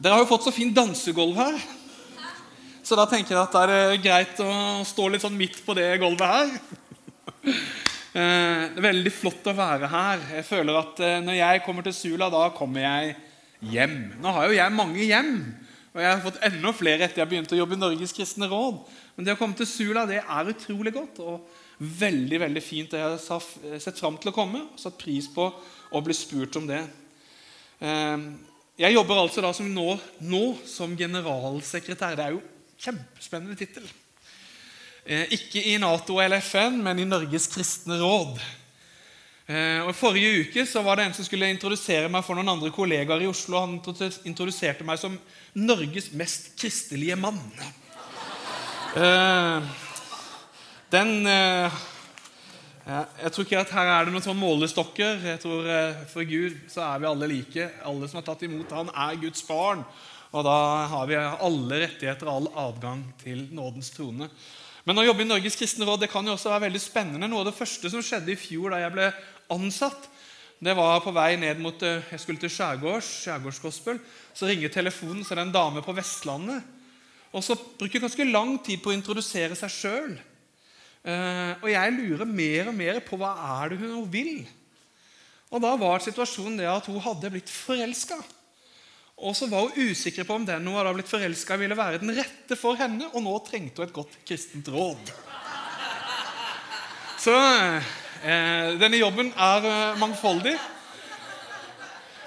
Dere har jo fått så fint dansegulv her. Så da tenker jeg at det er greit å stå litt sånn midt på det gulvet her. Eh, Det er veldig flott å være her. Jeg føler at eh, Når jeg kommer til Sula, da kommer jeg hjem. Nå har jo jeg mange hjem, og jeg har fått enda flere etter jeg begynte å jobbe i Norges kristne råd. Men det å komme til Sula det er utrolig godt og veldig veldig fint. Jeg har sett fram til å komme og satt pris på å bli spurt om det. Eh, jeg jobber altså da som nå, nå som generalsekretær. Det er jo kjempespennende tittel. Eh, ikke i Nato eller FN, men i Norges kristne råd. Eh, og Forrige uke så var det en som skulle introdusere meg for noen andre kollegaer i Oslo. Han introduserte meg som Norges mest kristelige mann. Eh, den Jeg tror ikke at her er det noen sånn målestokker. Jeg tror For Gud så er vi alle like. Alle som har tatt imot Han er Guds barn. Og da har vi alle rettigheter og all adgang til nådens trone. Men å jobbe i Norges kristne råd det kan jo også være veldig spennende. Noe av det første som skjedde i fjor da jeg ble ansatt, det var på vei ned mot Jeg skulle til skjærgårds, skjærgårdsgospel. Så ringer telefonen, så er det en dame på Vestlandet. Og så bruker ganske lang tid på å introdusere seg sjøl. Og jeg lurer mer og mer på hva er det hun vil. Og da var situasjonen det at hun hadde blitt forelska. Og så var hun usikker på om den hun hadde blitt forelska ville være den rette for henne, og nå trengte hun et godt kristent råd. Så eh, denne jobben er eh, mangfoldig.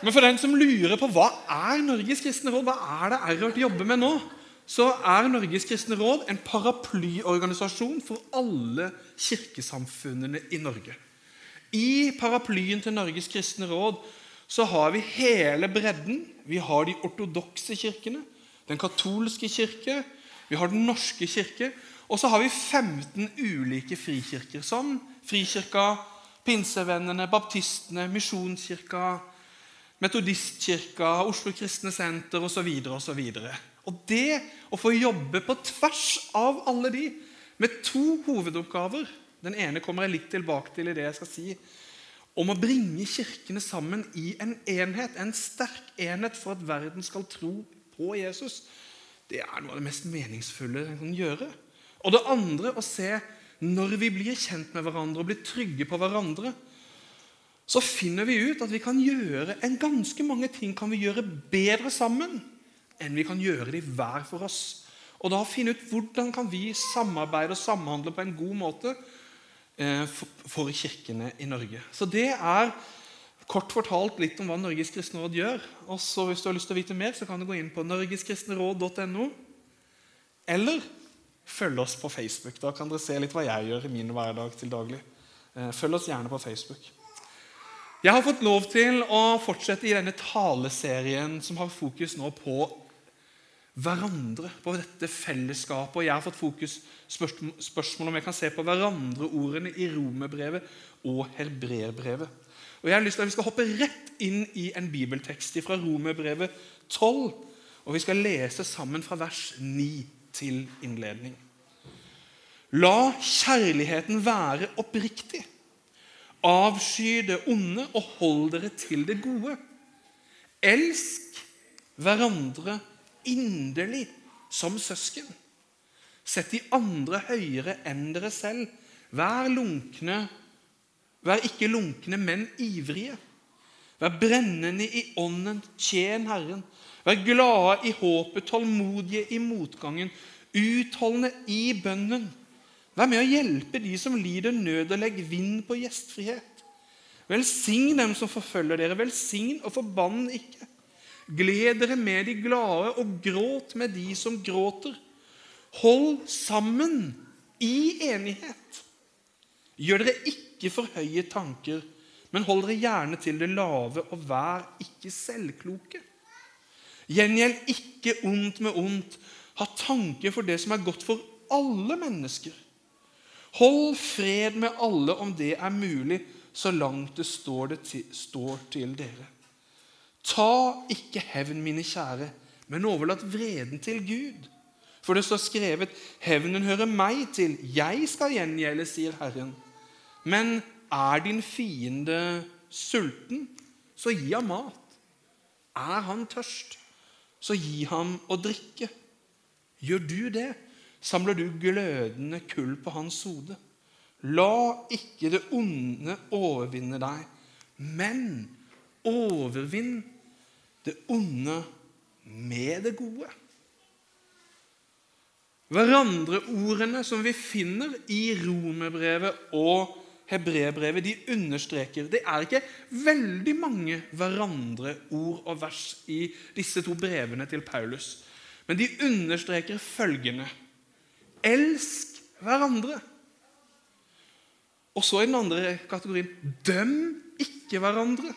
Men for den som lurer på hva er Norges kristne råd, hva er det Erhard jobber med nå, så er Norges kristne råd en paraplyorganisasjon for alle kirkesamfunnene i Norge. I paraplyen til Norges kristne råd så har vi hele bredden. Vi har de ortodokse kirkene, den katolske kirke, vi har Den norske kirke. Og så har vi 15 ulike frikirker, som Frikirka, Pinsevennene, Baptistene, Misjonskirka, Metodistkirka, Oslo Kristne Senter osv. osv. Og det å få jobbe på tvers av alle de, med to hovedoppgaver Den ene kommer jeg litt tilbake til i det jeg skal si om å bringe kirkene sammen i en enhet, en sterk enhet for at verden skal tro på Jesus, det er noe av det mest meningsfulle en kan gjøre. Og det andre å se når vi blir kjent med hverandre og blir trygge på hverandre, så finner vi ut at vi kan gjøre en ganske mange ting kan vi gjøre bedre sammen enn vi kan gjøre de hver for oss. Og da finne ut hvordan kan vi samarbeide og samhandle på en god måte Eh, for kirkene i Norge. Så Det er kort fortalt litt om hva Norges kristne råd gjør. Og så Hvis du har lyst til å vite mer, så kan du gå inn på norgeskristneråd.no. Eller følg oss på Facebook. Da kan dere se litt hva jeg gjør i min hverdag til daglig. Eh, følg oss gjerne på Facebook. Jeg har fått lov til å fortsette i denne taleserien som har fokus nå på hverandre, på dette fellesskapet. Og jeg har fått fokus spørsmål, spørsmål om jeg kan se på hverandre-ordene i Romerbrevet og Hebreerbrevet. Og Jeg har lyst til at vi skal hoppe rett inn i en bibeltekst fra Romerbrevet 12. Og vi skal lese sammen fra vers 9 til innledning. La kjærligheten være oppriktig. Avsky det onde og hold dere til det gode. Elsk hverandre inderlig som søsken. Sett de andre høyere enn dere selv. Vær lunkne, vær ikke lunkne, men ivrige. Vær brennende i ånden, tjen Herren. Vær glade i håpet, tålmodige i motgangen, utholdende i bønnen. Vær med å hjelpe de som lider nød, og legg vind på gjestfrihet. Velsign dem som forfølger dere, velsign og forbann ikke. Gled dere med de glade, og gråt med de som gråter. Hold sammen i enighet. Gjør dere ikke for høye tanker, men hold dere gjerne til det lave, og vær ikke selvkloke. Gjengjeld ikke ondt med ondt. Ha tanke for det som er godt for alle mennesker. Hold fred med alle om det er mulig, så langt det står, det til, står til dere. Ta ikke hevn, mine kjære, men overlat vreden til Gud. For det står skrevet:" Hevnen hører meg til, jeg skal gjengjelde, sier Herren. Men er din fiende sulten, så gi ham mat. Er han tørst, så gi ham å drikke. Gjør du det, samler du glødende kull på hans hode. La ikke det onde overvinne deg, men overvinn det onde med det gode. Hverandreordene som vi finner i Romerbrevet og Hebrebrevet, de understreker Det er ikke veldig mange hverandreord og vers i disse to brevene til Paulus. Men de understreker følgende Elsk hverandre. Og så i den andre kategorien døm ikke hverandre.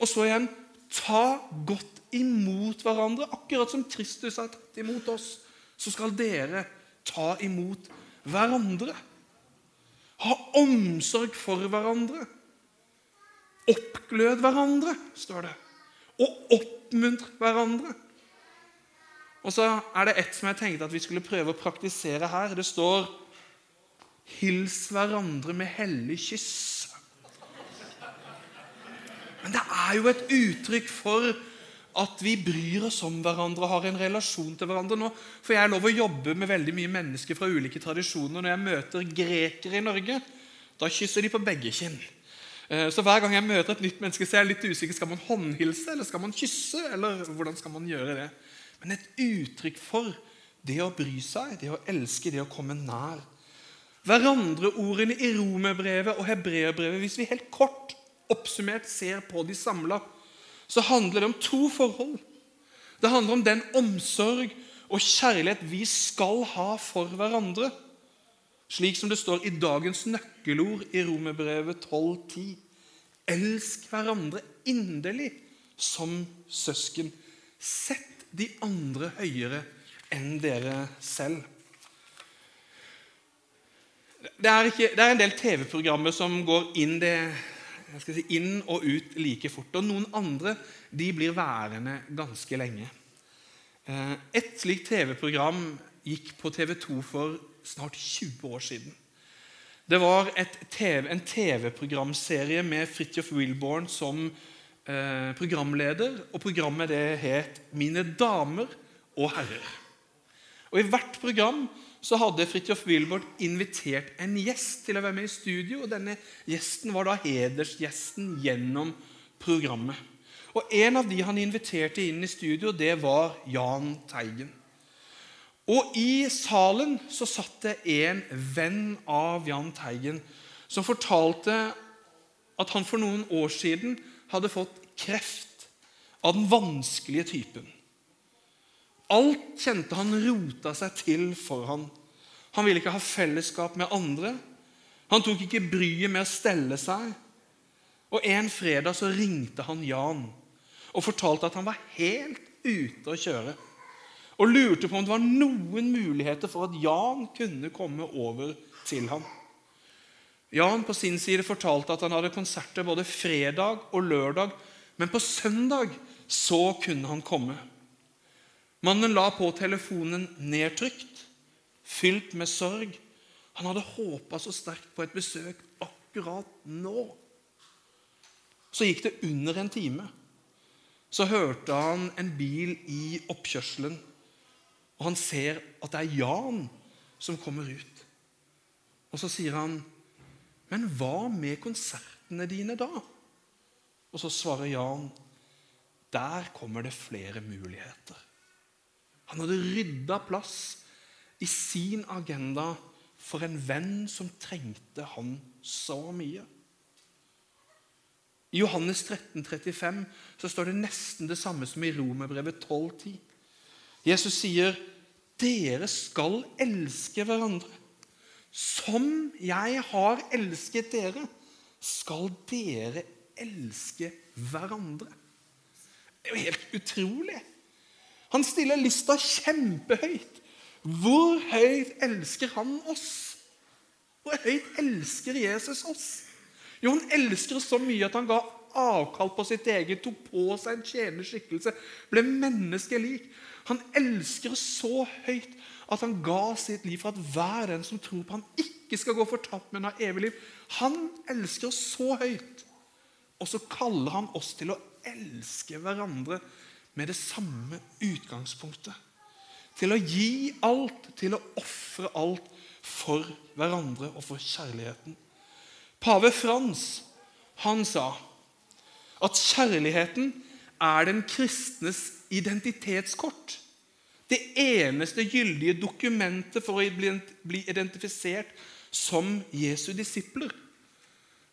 Og så igjen ta godt imot hverandre. Akkurat som Kristus har tatt imot oss, så skal dere ta imot hverandre. Ha omsorg for hverandre. Oppglød hverandre, står det. Og oppmuntre hverandre. Og så er det ett som jeg tenkte at vi skulle prøve å praktisere her. Det står 'Hils hverandre med hellig kyss'. Men det er jo et uttrykk for at vi bryr oss om hverandre og har en relasjon til hverandre. Nå For jeg lov å jobbe med veldig mye mennesker fra ulike tradisjoner. Når jeg møter grekere i Norge, da kysser de på begge kinn. Eh, så hver gang jeg møter et nytt menneske, så er jeg litt usikker. Skal man håndhilse, eller skal man kysse? Eller hvordan skal man gjøre det? Men et uttrykk for det å bry seg, det å elske, det å komme nær. Hverandreordene i Romerbrevet og Hebreerbrevet, hvis vi helt kort oppsummert ser på de samla, så handler det om to forhold. Det handler om den omsorg og kjærlighet vi skal ha for hverandre. Slik som det står i dagens nøkkelord i Romerbrevet 12,10. Elsk hverandre inderlig som søsken. Sett de andre høyere enn dere selv. Det er, ikke, det er en del TV-programmer som går inn, det, si, inn, og ut like fort. Og noen andre de blir værende ganske lenge. Eh, et slikt TV-program gikk på TV 2 for snart 20 år siden. Det var TV, en TV-programserie med Fridtjof Wilborn som Eh, programleder, og programmet det het 'Mine damer og herrer'. Og I hvert program så hadde Fridtjof Wilbert invitert en gjest til å være med i studio. og Denne gjesten var da hedersgjesten gjennom programmet. Og En av de han inviterte inn i studio, det var Jahn Teigen. Og I salen så satt det en venn av Jahn Teigen som fortalte at han for noen år siden hadde fått kreft av den vanskelige typen. Alt kjente han rota seg til for han. Han ville ikke ha fellesskap med andre. Han tok ikke bryet med å stelle seg. Og En fredag så ringte han Jan og fortalte at han var helt ute å kjøre. Og lurte på om det var noen muligheter for at Jan kunne komme over til ham. Jan på sin side fortalte at han hadde konserter både fredag og lørdag men på søndag så kunne han komme. Mannen la på telefonen nedtrykt, fylt med sorg. Han hadde håpa så sterkt på et besøk akkurat nå. Så gikk det under en time. Så hørte han en bil i oppkjørselen, og han ser at det er Jan som kommer ut. Og så sier han, 'Men hva med konsertene dine, da?' Og så svarer Jan der kommer det flere muligheter. Han hadde rydda plass i sin agenda for en venn som trengte han så mye. I Johannes 13, 35 så står det nesten det samme som i Romerbrevet 12,10. Jesus sier, 'Dere skal elske hverandre.' 'Som jeg har elsket dere, skal dere elske hverandre. Det er jo helt utrolig. Han stiller lista kjempehøyt. Hvor høyt elsker han oss? Hvor høyt elsker Jesus oss? Jo, han elsker oss så mye at han ga avkall på sitt eget, tok på seg en tjenende skikkelse, ble menneskelik. Han elsker oss så høyt at han ga sitt liv for at hver den som tror på han ikke skal gå fortapt, men ha evig liv. Han elsker oss så høyt. Og så kaller han oss til å elske hverandre med det samme utgangspunktet. Til å gi alt, til å ofre alt for hverandre og for kjærligheten. Pave Frans han sa at kjærligheten er den kristnes identitetskort. Det eneste gyldige dokumentet for å bli identifisert som Jesu disipler.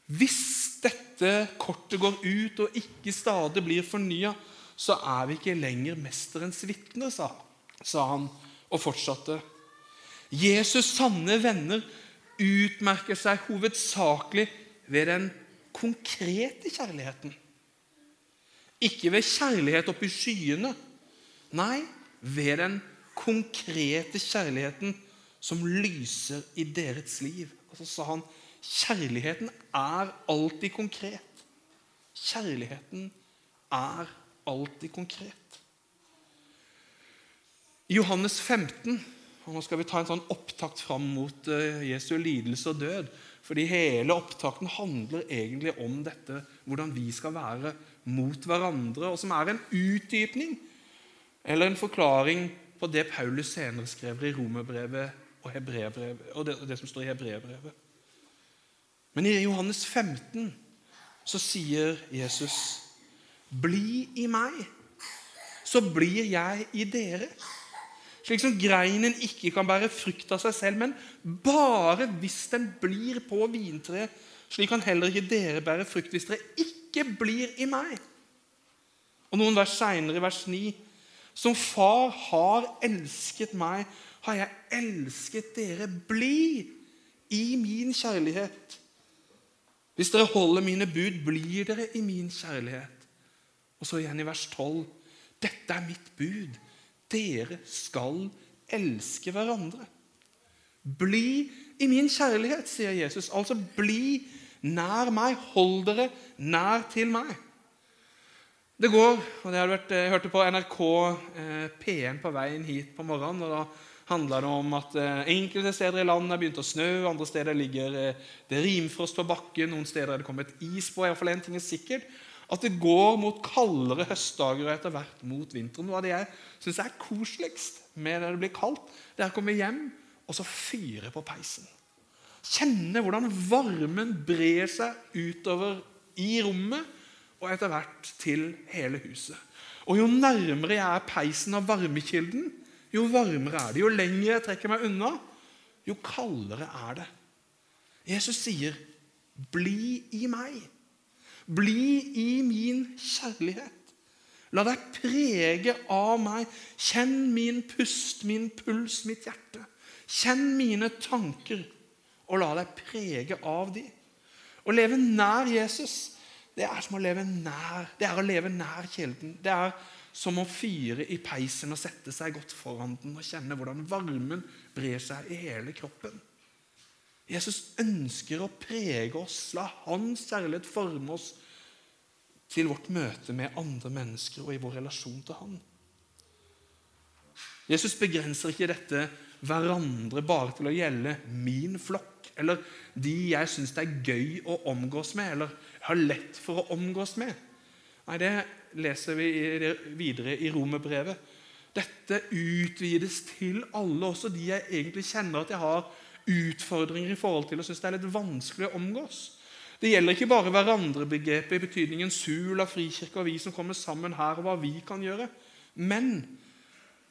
Hvis dette kortet går ut og ikke stadig blir fornya, så er vi ikke lenger mesterens vitner, sa, sa han og fortsatte. Jesus' sanne venner utmerker seg hovedsakelig ved den konkrete kjærligheten. Ikke ved kjærlighet oppi skyene. Nei, ved den konkrete kjærligheten som lyser i deres liv. Og så sa han kjærligheten er alltid konkret. Kjærligheten er alltid konkret. I Johannes 15 og Nå skal vi ta en sånn opptakt fram mot uh, Jesu lidelse og død. Fordi hele opptakten handler egentlig om dette, hvordan vi skal være mot hverandre, og som er en utdypning eller en forklaring på det Paulus senere skrev i Romerbrevet og, og det, som står i Hebreerbrevet. Men i Johannes 15 så sier Jesus, 'Bli i meg, så blir jeg i dere.' Slik som greinen ikke kan bære frukt av seg selv, men bare hvis den blir på vintreet. Slik kan heller ikke dere bære frukt hvis dere ikke blir i meg. Og noen vers seinere, vers 9, som far har elsket meg, har jeg elsket dere. Bli i min kjærlighet. Hvis dere holder mine bud, blir dere i min kjærlighet. Og så igjen i vers 12. Dette er mitt bud. Dere skal elske hverandre. Bli i min kjærlighet, sier Jesus. Altså bli nær meg. Hold dere nær til meg. Det går, og det vært, Jeg hørte på NRK eh, P1 på veien hit på morgenen. og Da handla det om at eh, enkelte steder i landet har begynt å snø, andre steder ligger eh, det rimfrost på bakken, noen steder er det kommet is på. I hvert fall en ting er sikkert, At det går mot kaldere høstdager og etter hvert mot vinteren. Noe av det jeg syns er koseligst med når det blir kaldt, det er å komme hjem og så fyre på peisen. Kjenne hvordan varmen brer seg utover i rommet og etter hvert til hele huset. Og Jo nærmere jeg er peisen av varmekilden, jo varmere er det. Jo lenger jeg trekker meg unna, jo kaldere er det. Jesus sier, 'Bli i meg. Bli i min kjærlighet.' La deg prege av meg. Kjenn min pust, min puls, mitt hjerte. Kjenn mine tanker, og la deg prege av de. Å leve nær Jesus det er som å leve nær, det er å leve nær kilden. Det er som å fyre i peisen og sette seg godt foran den og kjenne hvordan varmen brer seg i hele kroppen. Jesus ønsker å prege oss, la hans kjærlighet forme oss til vårt møte med andre mennesker og i vår relasjon til han. Jesus begrenser ikke dette hverandre bare til å gjelde min flokk eller de jeg syns det er gøy å omgås med, eller har lett for å omgås med. Nei, Det leser vi videre i romerbrevet. Dette utvides til alle, også de jeg egentlig kjenner at jeg har utfordringer i forhold til og syns det er litt vanskelig å omgås. Det gjelder ikke bare hverandrebegrepet i betydningen Sula, Frikirke og vi som kommer sammen her, og hva vi kan gjøre. Men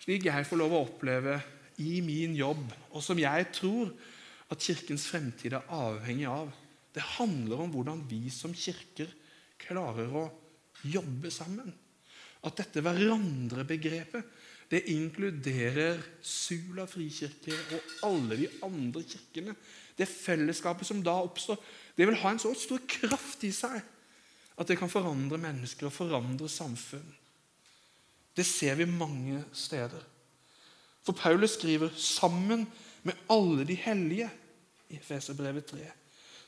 slik jeg får lov å oppleve i min jobb, og som jeg tror at Kirkens fremtid er avhengig av, det handler om hvordan vi som kirker klarer å jobbe sammen. At dette hverandre-begrepet det inkluderer Sula frikirke og alle de andre kirkene. Det fellesskapet som da oppstår, det vil ha en så stor kraft i seg at det kan forandre mennesker og forandre samfunn. Det ser vi mange steder. For Paulus skriver sammen med alle de hellige i Efeserbrevet 3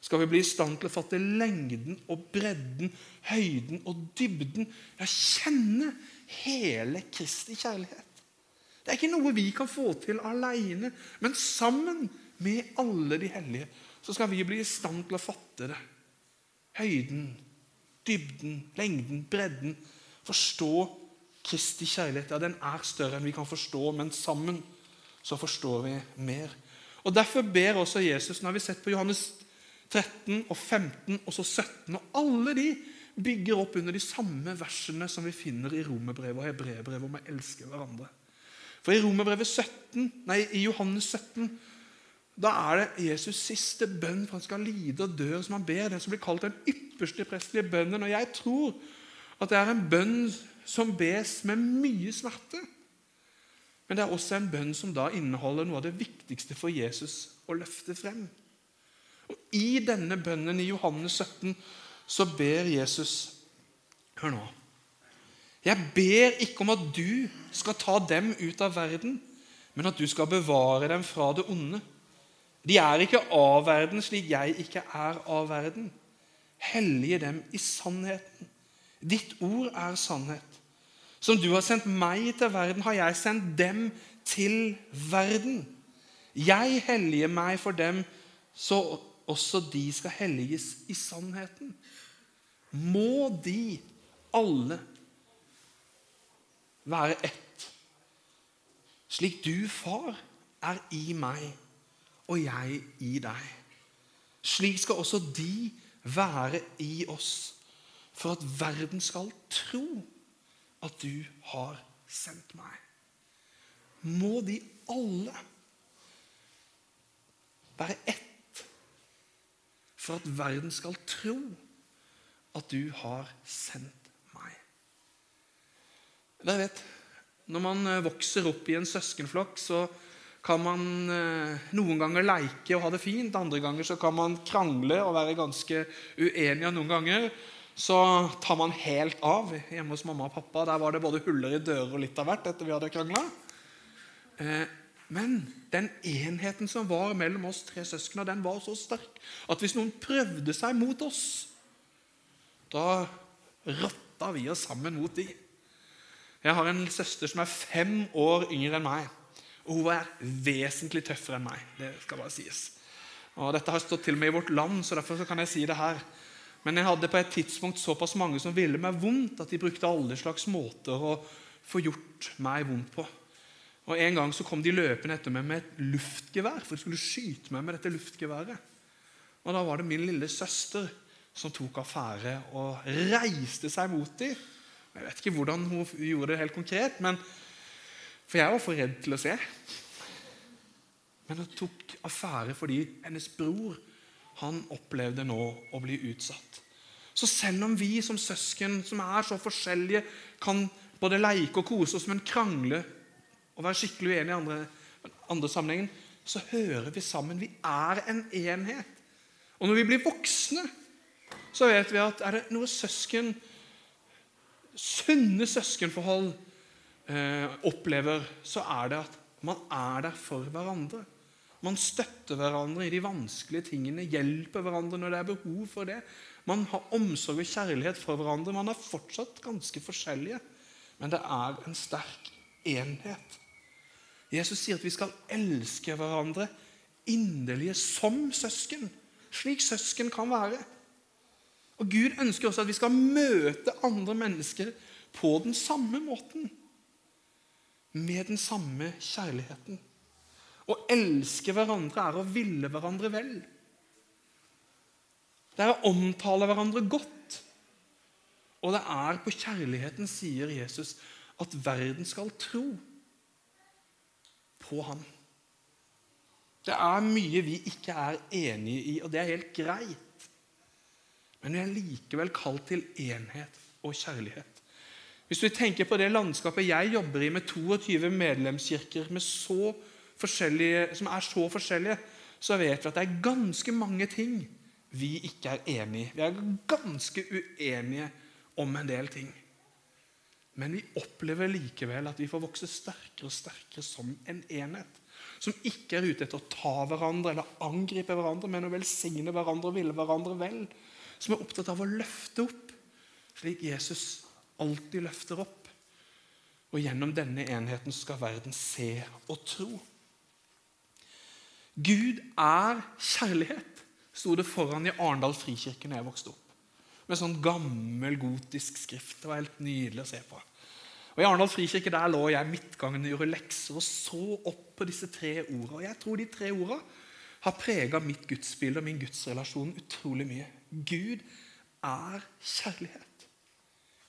skal vi bli i stand til å fatte lengden og bredden, høyden og dybden. Ja, kjenne hele Kristi kjærlighet. Det er ikke noe vi kan få til alene, men sammen med alle de hellige så skal vi bli i stand til å fatte det. Høyden, dybden, lengden, bredden. Forstå Kristi kjærlighet. Ja, den er større enn vi kan forstå, men sammen så forstår vi mer. Og Derfor ber også Jesus, når vi sett på Johannes 13 og 15 og så 17, og alle de bygger opp under de samme versene som vi finner i Romerbrevet og Hebreerbrevet om å elske hverandre. For i Romerbrevet 17, nei, i Johannes 17 da er det Jesus' siste bønn, for han skal lide og dø, som han ber. Den som blir kalt den ypperste prestelige bønnen. Og jeg tror at det er en bønn som bes med mye smerte. Men det er også en bønn som da inneholder noe av det viktigste for Jesus å løfte frem. Og I denne bønnen i Johannes 17 så ber Jesus Hør nå. Jeg ber ikke om at du skal ta dem ut av verden, men at du skal bevare dem fra det onde. De er ikke av verden slik jeg ikke er av verden. Hellige dem i sannheten. Ditt ord er sannhet. Som du har sendt meg til verden, har jeg sendt dem til verden. Jeg helliger meg for dem, så også de skal helliges i sannheten. Må de alle være ett. Slik du, far, er i meg og jeg i deg. Slik skal også de være i oss, for at verden skal tro at du har sendt meg. Må de alle være ett, for at verden skal tro at du har sendt dere vet, Når man eh, vokser opp i en søskenflokk, så kan man eh, noen ganger leike og ha det fint. Andre ganger så kan man krangle og være ganske uenige. Noen ganger så tar man helt av. Hjemme hos mamma og pappa der var det både huller i dører og litt av hvert etter vi hadde krangla. Eh, men den enheten som var mellom oss tre søsken, den var så sterk at hvis noen prøvde seg mot oss, da rotta vi oss sammen mot dem. Jeg har en søster som er fem år yngre enn meg. Og hun er vesentlig tøffere enn meg. det skal bare sies. Og Dette har stått til og med i Vårt Land, så derfor kan jeg si det her. Men jeg hadde på et tidspunkt såpass mange som ville meg vondt, at de brukte alle slags måter å få gjort meg vondt på. Og En gang så kom de løpende etter meg med et luftgevær, for de skulle skyte meg med dette luftgeværet. Og Da var det min lille søster som tok affære og reiste seg mot dem jeg vet ikke hvordan hun gjorde det helt konkret, men, for jeg var for redd til å se. Men hun tok affære fordi hennes bror han opplevde nå å bli utsatt. Så selv om vi som søsken som er så forskjellige, kan både leke og kose oss, men krangle og være skikkelig uenige i andre, andre sammenhengen, så hører vi sammen. Vi er en enhet. Og når vi blir voksne, så vet vi at er det noe søsken sunne søskenforhold eh, opplever, så er det at man er der for hverandre. Man støtter hverandre i de vanskelige tingene, hjelper hverandre når det er behov for det. Man har omsorg og kjærlighet for hverandre. Man er fortsatt ganske forskjellige, men det er en sterk enhet. Jesus sier at vi skal elske hverandre inderlige som søsken, slik søsken kan være. Og Gud ønsker også at vi skal møte andre mennesker på den samme måten. Med den samme kjærligheten. Å elske hverandre er å ville hverandre vel. Det er å omtale hverandre godt. Og det er på kjærligheten, sier Jesus, at verden skal tro på ham. Det er mye vi ikke er enige i, og det er helt greit. Men vi er likevel kalt til enhet og kjærlighet. Hvis vi tenker på det landskapet jeg jobber i, med 22 medlemskirker med som er så forskjellige, så vet vi at det er ganske mange ting vi ikke er enige i. Vi er ganske uenige om en del ting. Men vi opplever likevel at vi får vokse sterkere og sterkere som en enhet. Som ikke er ute etter å ta hverandre eller angripe hverandre, men å velsigne hverandre og ville hverandre vel. Som er opptatt av å løfte opp, slik Jesus alltid løfter opp. Og gjennom denne enheten skal verden se og tro. Gud er kjærlighet, sto det foran i Arendal frikirke da jeg vokste opp. Med sånn gammel, gotisk skrift. Det var helt nydelig å se på. Og I Arendal frikirke der lå jeg midtgangen og gjorde lekser og så opp på disse tre ordene. Og jeg tror de tre ordene har prega mitt gudsbilde og min gudsrelasjon utrolig mye. Gud er kjærlighet.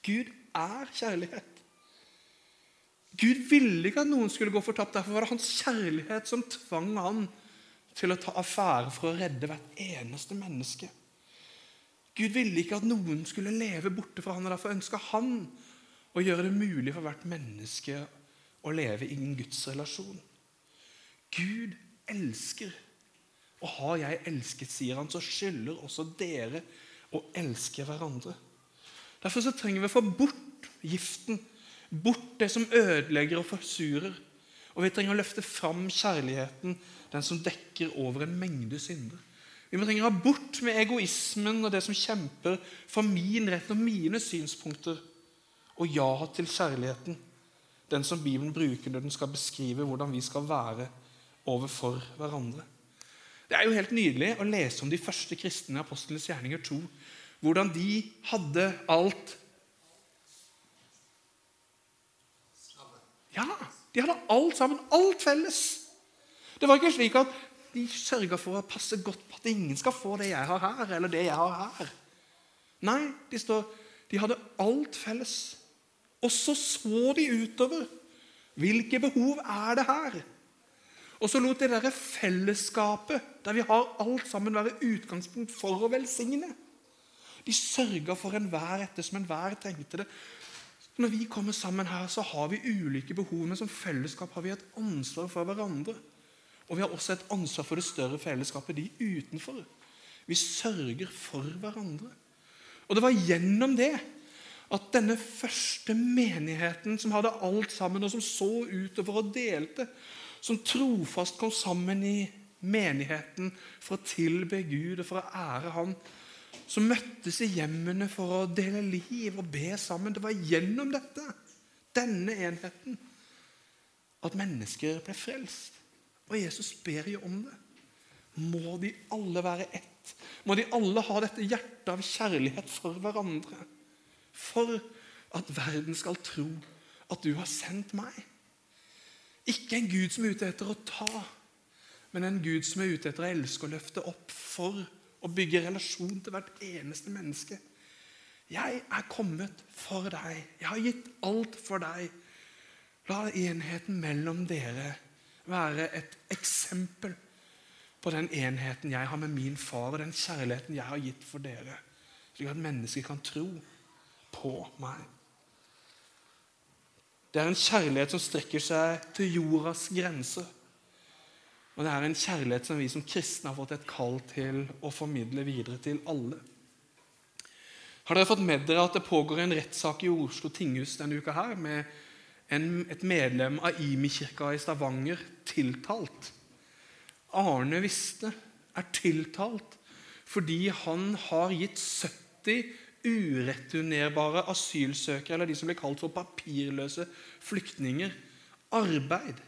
Gud er kjærlighet. Gud ville ikke at noen skulle gå fortapt. Derfor var det hans kjærlighet som tvang han til å ta affære for å redde hvert eneste menneske. Gud ville ikke at noen skulle leve borte fra han, og derfor ønska han å gjøre det mulig for hvert menneske å leve i en gudsrelasjon. Gud elsker. Og har jeg elsket, sier han, så skylder også dere å elske hverandre. Derfor så trenger vi å få bort giften, bort det som ødelegger og forsurer. Og vi trenger å løfte fram kjærligheten, den som dekker over en mengde synder. Vi må trenger å ha bort med egoismen og det som kjemper for min rett og mine synspunkter. Og ja til kjærligheten, den som Bibelen bruker når den skal beskrive hvordan vi skal være overfor hverandre. Det er jo helt nydelig å lese om de første kristne Apostlenes gjerninger 2. Hvordan de hadde alt Ja, de hadde alt sammen. Alt felles. Det var ikke slik at de sørga for å passe godt på at ingen skal få det jeg har her, eller det jeg har her. Nei, de, står, de hadde alt felles. Og så så de utover. Hvilke behov er det her? Og så lot det der fellesskapet, der vi har alt sammen, være utgangspunkt for å velsigne. De sørga for enhver etter som enhver trengte det. Når vi kommer sammen her, så har vi ulike behov, men som fellesskap har vi et ansvar for hverandre. Og vi har også et ansvar for det større fellesskapet, de utenfor. Vi sørger for hverandre. Og det var gjennom det at denne første menigheten som hadde alt sammen, og som så utover og delte, som trofast kom sammen i menigheten for å tilbe Gud og for å ære Han, som møttes i hjemmene for å dele liv og be sammen. Det var gjennom dette, denne enheten, at mennesker ble frelst. Og Jesus ber jo om det. Må de alle være ett? Må de alle ha dette hjertet av kjærlighet for hverandre? For at verden skal tro at du har sendt meg. Ikke en Gud som er ute etter å ta, men en Gud som er ute etter å elske og løfte opp for å bygge relasjon til hvert eneste menneske. Jeg er kommet for deg. Jeg har gitt alt for deg. La enheten mellom dere være et eksempel på den enheten jeg har med min far, og den kjærligheten jeg har gitt for dere, slik at mennesker kan tro på meg. Det er en kjærlighet som strekker seg til jordas grenser. Og det er en kjærlighet som vi som kristne har fått et kall til å formidle videre til alle. Har dere fått med dere at det pågår en rettssak i Oslo tinghus denne uka her med en, et medlem av Imi-kirka i Stavanger tiltalt. Arne Viste er tiltalt fordi han har gitt 70 ureturnerbare asylsøkere, eller de som blir kalt for papirløse flyktninger, arbeid.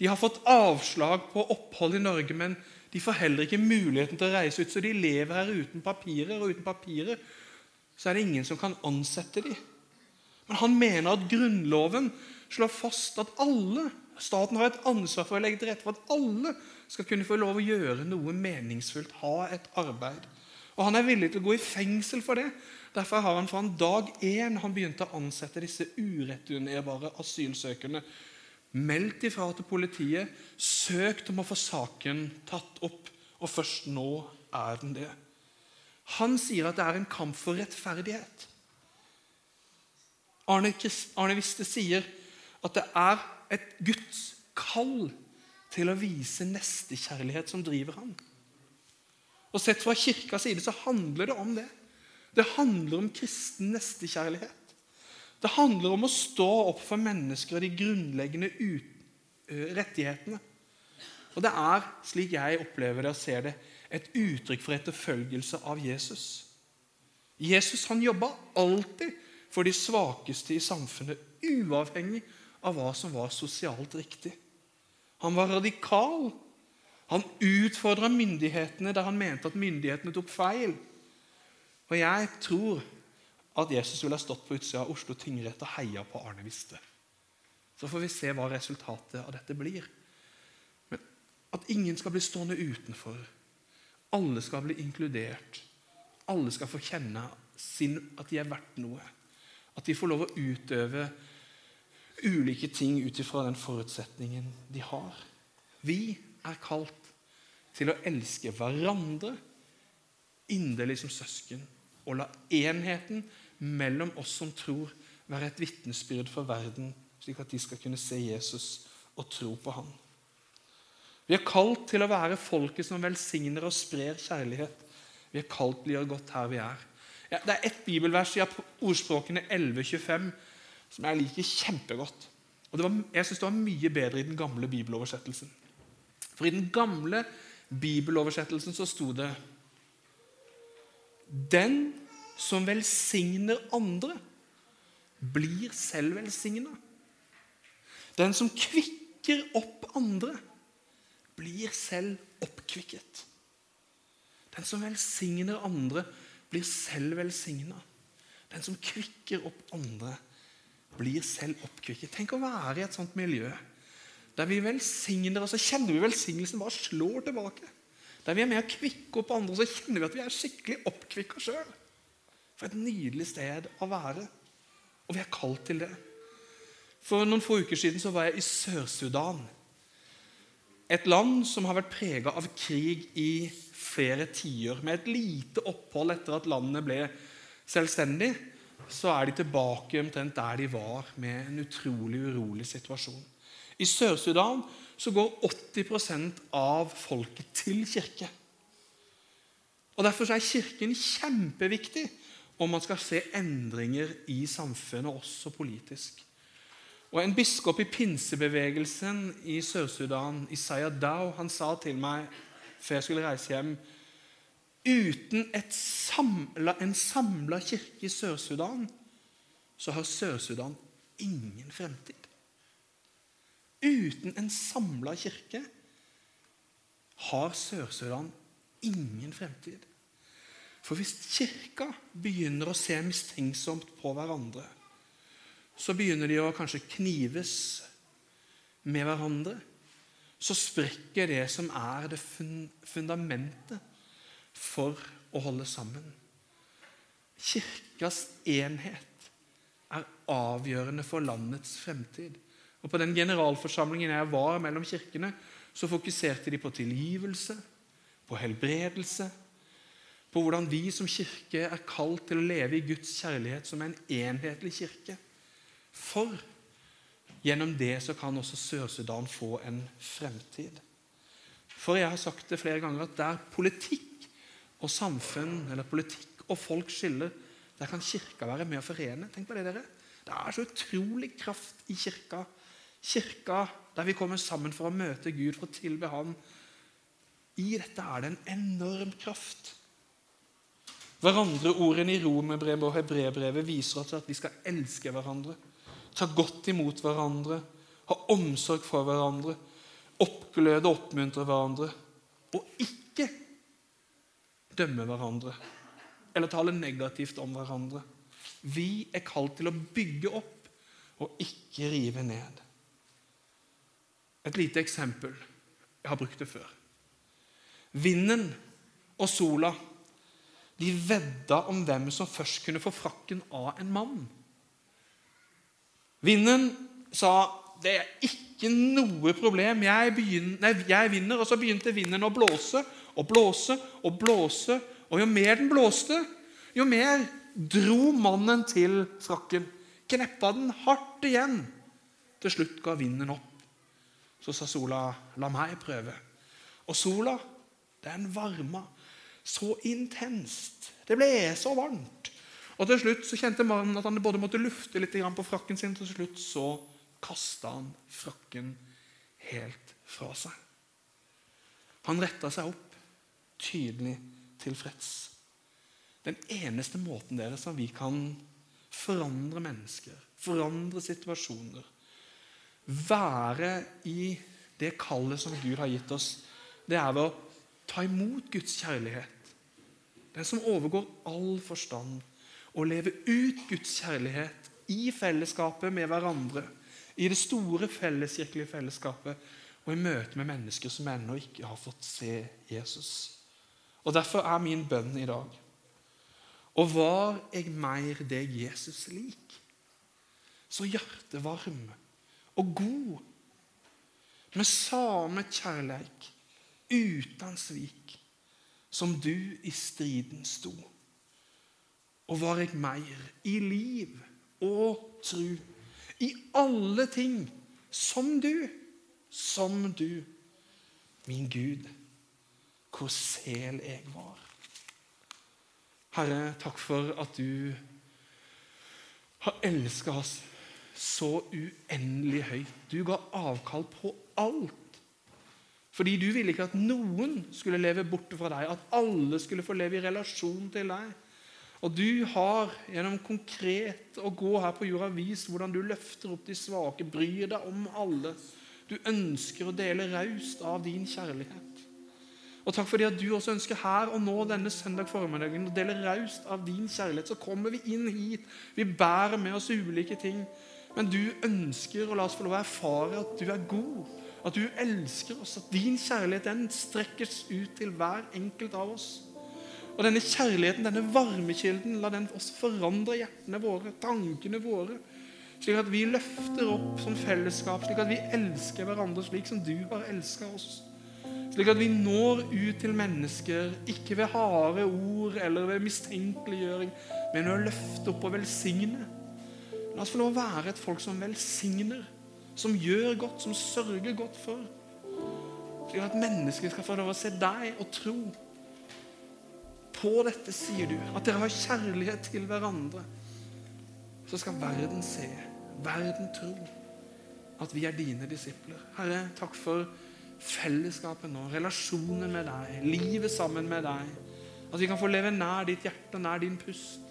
De har fått avslag på opphold i Norge, men de får heller ikke muligheten til å reise ut, så de lever her uten papirer. Og uten papirer så er det ingen som kan ansette dem. Men han mener at Grunnloven slår fast at alle Staten har et ansvar for å legge til rette for at alle skal kunne få lov å gjøre noe meningsfullt, ha et arbeid. Og Han er villig til å gå i fengsel for det. Derfor har han fra en dag én han begynte å ansette disse ureturnerbare asylsøkerne, meldt ifra til politiet, søkt om å få saken tatt opp, og først nå er den det. Han sier at det er en kamp for rettferdighet. Arne, Arne Viste sier at det er et Guds kall til å vise nestekjærlighet som driver ham. Og Sett fra kirkas side så handler det om det. Det handler om kristen nestekjærlighet. Det handler om å stå opp for mennesker og de grunnleggende rettighetene. Og det er, slik jeg opplever det og ser det, et uttrykk for etterfølgelse av Jesus. Jesus han jobba alltid for de svakeste i samfunnet, uavhengig av hva som var sosialt riktig. Han var radikal. Han utfordra myndighetene der han mente at myndighetene tok feil. Og jeg tror at Jesus ville ha stått på utsida av Oslo tingrett og heia på Arne Viste. Så får vi se hva resultatet av dette blir. Men at ingen skal bli stående utenfor. Alle skal bli inkludert. Alle skal få kjenne sin, at de er verdt noe. At de får lov å utøve ulike ting ut ifra den forutsetningen de har. Vi er kalt til å elske hverandre inderlig som søsken og la enheten mellom oss som tror, være et vitnesbyrd for verden, slik at de skal kunne se Jesus og tro på ham. Vi er kalt til å være folket som velsigner og sprer kjærlighet. Vi er kalt til å gjøre godt her vi er. Ja, det er ett bibelvers i ordspråkene 11.25 som jeg liker kjempegodt. Og var, Jeg syns det var mye bedre i den gamle bibeloversettelsen. For i den gamle bibeloversettelsen så sto det Den som velsigner andre, blir selv velsigna. Den som kvikker opp andre, blir selv oppkvikket. Den som velsigner andre, blir selv velsigna. Den som kvikker opp andre, blir selv oppkvikket. Tenk å være i et sånt miljø der vi velsigner, og så kjenner vi velsignelsen bare slår tilbake. Der vi er med å kvikke opp andre, så kjenner vi at vi er skikkelig oppkvikka sjøl. For et nydelig sted å være. Og vi er kalt til det. For noen få uker siden så var jeg i Sør-Sudan. Et land som har vært prega av krig i flere tiår. Med et lite opphold etter at landet ble selvstendig, så er de tilbake omtrent der de var, med en utrolig urolig situasjon. I Sør-Sudan så går 80% av folket til kirke. Og Derfor er Kirken kjempeviktig om man skal se endringer i samfunnet, også politisk. Og En biskop i pinsebevegelsen i Sør-Sudan, Isaya Dao, han sa til meg før jeg skulle reise hjem Uten samlet, en samla kirke i Sør-Sudan så har Sør-Sudan ingen fremtid. Uten en samla kirke har Sør-Sudan ingen fremtid. For hvis Kirka begynner å se mistenksomt på hverandre, så begynner de å kanskje knives med hverandre. Så sprekker det som er det fundamentet for å holde sammen. Kirkas enhet er avgjørende for landets fremtid. Og På den generalforsamlingen jeg var mellom kirkene, så fokuserte de på tilgivelse, på helbredelse, på hvordan vi som kirke er kalt til å leve i Guds kjærlighet som en enhetlig kirke. For gjennom det så kan også Sør-Sudan få en fremtid. For jeg har sagt det flere ganger at der politikk og samfunn, eller politikk og folk skiller, der kan Kirka være med å forene. Tenk på Det dere. Det er så utrolig kraft i Kirka. Kirka der vi kommer sammen for å møte Gud, for å tilbe Ham. I dette er det en enorm kraft. Hverandreordene i romerbrevet og hebreerbrevet viser oss at vi skal elske hverandre, ta godt imot hverandre, ha omsorg for hverandre, oppgløde og oppmuntre hverandre, og ikke dømme hverandre eller tale negativt om hverandre. Vi er kalt til å bygge opp og ikke rive ned. Et lite eksempel. Jeg har brukt det før. Vinden og sola de vedda om hvem som først kunne få frakken av en mann. Vinden sa det er ikke noe problem, jeg, begynner, nei, jeg vinner. Og så begynte vinden å blåse og blåse og blåse. Og jo mer den blåste, jo mer dro mannen til frakken. Kneppa den hardt igjen. Til slutt ga vinden opp. Så sa sola, 'La meg prøve'. Og sola, den varma så intenst. Det ble så varmt. Og Til slutt så kjente mannen at han både måtte lufte litt på frakken sin. Til slutt så kasta han frakken helt fra seg. Han retta seg opp, tydelig tilfreds. Den eneste måten dere som vi kan forandre mennesker, forandre situasjoner, være i det kallet som Gud har gitt oss, det er ved å ta imot Guds kjærlighet. Den som overgår all forstand. Å leve ut Guds kjærlighet i fellesskapet med hverandre. I det store felleskirkelige fellesskapet og i møte med mennesker som ennå ikke har fått se Jesus. Og Derfor er min bønn i dag Og var jeg mer deg Jesus lik, så hjertevarm og god, med samme kjærleik, uten svik, som du i striden sto. Og var jeg mer i liv og tru, i alle ting, som du, som du, min Gud, hvor sel jeg var. Herre, takk for at du har elska oss så uendelig høyt. Du ga avkall på alt fordi du ville ikke at noen skulle leve borte fra deg, at alle skulle få leve i relasjon til deg. Og du har gjennom konkret å gå her på jorda vist hvordan du løfter opp de svake, bryr deg om alle. Du ønsker å dele raust av din kjærlighet. Og takk fordi at du også ønsker her og nå denne søndag formiddagen å dele raust av din kjærlighet. Så kommer vi inn hit. Vi bærer med oss ulike ting. Men du ønsker å la oss få lov å erfare at du er god at du elsker oss, at din kjærlighet den strekkes ut til hver enkelt av oss. Og denne kjærligheten, denne varmekilden, la den også forandre hjertene våre, tankene våre. Slik at vi løfter opp som fellesskap, slik at vi elsker hverandre slik som du har elska oss. Slik at vi når ut til mennesker, ikke ved harde ord eller ved mistenkeliggjøring, men ved å løfte opp og velsigne. La oss få lov å være et folk som velsigner som gjør godt, som sørger godt for. Slik at mennesker skal få lov å se deg og tro. På dette sier du at dere har kjærlighet til hverandre. Så skal verden se, verden tro, at vi er dine disipler. Herre, takk for fellesskapet nå, relasjonen med deg, livet sammen med deg. At vi kan få leve nær ditt hjerte, nær din pust.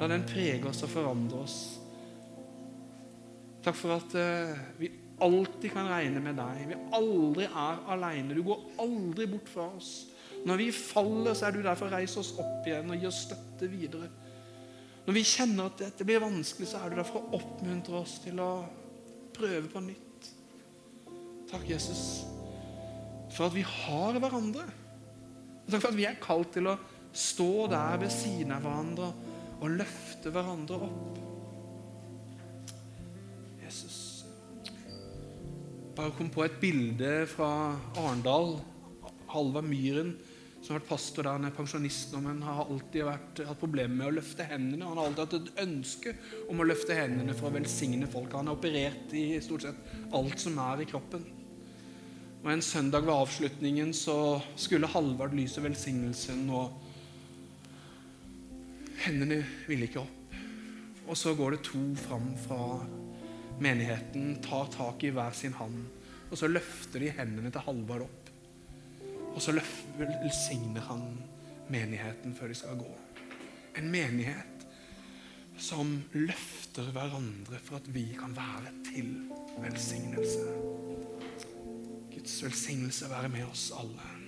La den prege oss og forandre oss. Takk for at uh, vi alltid kan regne med deg. Vi aldri er alene. Du går aldri bort fra oss. Når vi faller, så er du der for å reise oss opp igjen og gi oss støtte videre. Når vi kjenner at dette blir vanskelig, så er du der for å oppmuntre oss til å prøve på nytt. Takk, Jesus, for at vi har hverandre. Takk for at vi er kalt til å stå der ved siden av hverandre og løfte hverandre opp. Bare kom på et bilde fra Arendal. Halvard Myhren, som har vært pastor der han er pensjonist nå, men har alltid vært, hatt problemer med å løfte hendene. Han har alltid hatt et ønske om å løfte hendene for å velsigne folk. Han har operert i stort sett alt som er i kroppen. Og En søndag ved avslutningen så skulle Halvard lyse velsignelsen, og hendene ville ikke opp. Og så går det to fram fra menigheten tar tak i hver sin hand, og så løfter de hendene til Halvard opp. Og så velsigner han menigheten før de skal gå. En menighet som løfter hverandre for at vi kan være til velsignelse. Guds velsignelse være med oss alle.